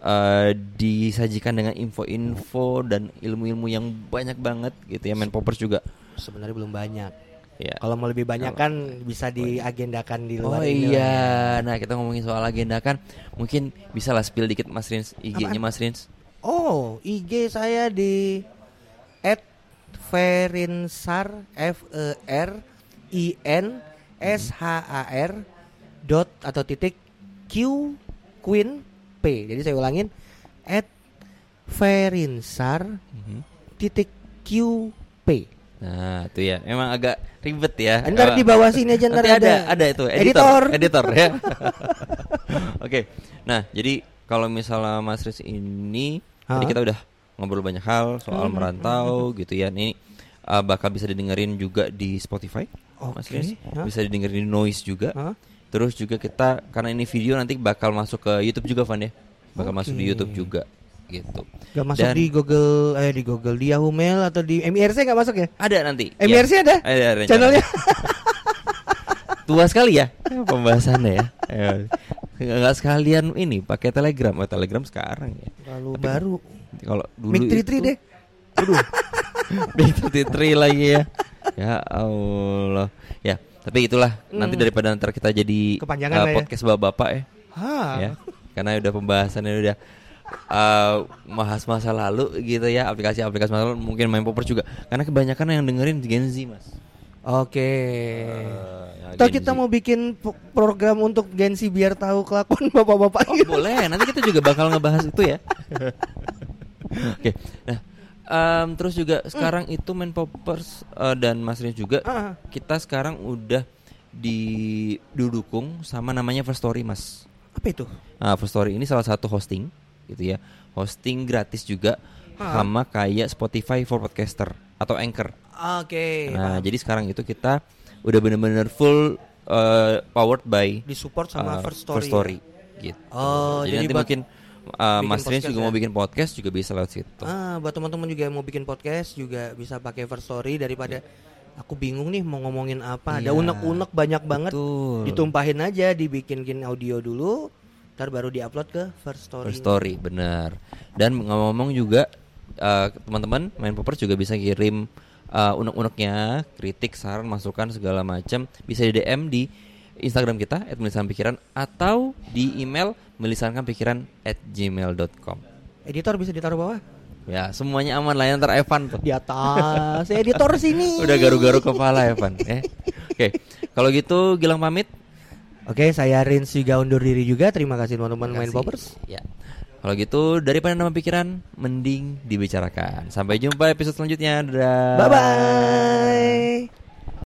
eh, Disajikan dengan info-info Dan ilmu-ilmu yang banyak banget gitu ya. Main Poppers juga. Sebenarnya belum banyak. Ya. Kalau mau lebih banyak kan bisa diagendakan di Oh luar ini lah ya. iya Nah kita ngomongin soal agenda kan Mungkin bisa lah spill dikit Mas Rins IG-nya Mas Rins Oh, IG saya di @ferinsar F E R I N S H A R dot atau titik Q Queen P. Jadi saya ulangin @ferinsar Mhm. titik Q P. Nah, itu ya. Emang agak ribet ya. Ntar di bawah sini aja ntar nanti ada ada. ada itu Editor. editor, editor ya. Oke. Nah, jadi kalau misalnya Mas Riz ini tadi Hah? kita udah ngobrol banyak hal soal Hmm. merantau gitu ya. Ini uh, bakal bisa didengerin juga di Spotify. Mas Oke. Riz. Bisa didengerin di Noise juga. Terus juga kita karena ini video nanti bakal masuk ke YouTube juga Van ya. Bakal masuk di. YouTube juga gitu. Gak masuk Dan- di Google eh di Google di Yahoo Mail atau di MIRC gak masuk ya? Ada nanti. ya. MIRC ada? Ada, ada Channelnya? tua sekali ya pembahasannya ya. Ya. Nggak nggak sekalian ini pakai Telegram, oh, Telegram sekarang ya. Lalu Tapi- baru. Kalau dulu Mic Tri deh. Big Tri Tri lagi ya. Ya Allah. Ya, tapi itulah nanti Hmm. daripada ntar kita jadi Kepanjangan uh, lah ya. podcast bapak-bapak ya. Ya. Karena udah pembahasannya udah uh, bahas masa lalu gitu ya, aplikasi-aplikasi masa lalu mungkin main popper juga. Karena kebanyakan yang dengerin Gen Z, Mas. Oke. Uh, ya, Atau Gen kita Z. mau bikin program untuk Gensi biar tahu kelakuan bapak-bapak Oh, gitu. boleh, nanti kita juga bakal ngebahas itu ya. Oke, nah em, terus juga sekarang itu main poppers eh, dan Mas Rins juga Ah. kita sekarang udah di didukung sama namanya First Story Mas. Apa itu? Nah, First Story ini salah satu hosting gitu ya, hosting gratis juga Ah. sama kayak Spotify for podcaster atau Anchor. Oke. Nah, paham. jadi sekarang itu kita udah bener-bener full eh, powered by disupport sama uh, First Story. Story, gitu. Oh, jadi, jadi nanti mungkin uh, bikin Mas Rins juga ya? mau bikin podcast juga bisa lewat situ. Ah, buat teman-teman juga yang mau bikin podcast juga bisa pakai First Story daripada aku bingung nih mau ngomongin apa. Ada Iya. unek-unek banyak banget. Betul. Ditumpahin aja, dibikin audio dulu, ntar baru diupload ke First Story. First Story, benar. Dan ngomong-ngomong juga uh, teman-teman main poppers juga bisa kirim uh, unek-uneknya, kritik, saran, masukan segala macam bisa di DM di Instagram kita @melisanpikiran atau di email melisankanpikiran@gmail.com. Editor bisa ditaruh bawah. Ya, semuanya aman lah ya, ntar Evan tuh. Di atas. Editor sini. Udah garu-garu kepala Evan, ya. Oke. Kalau gitu Gilang pamit. Oke, saya Rins juga undur diri juga. Terima kasih teman-teman main poppers. Ya. Kalau gitu daripada nama pikiran mending dibicarakan. Sampai jumpa episode selanjutnya. Dadah. Bye bye.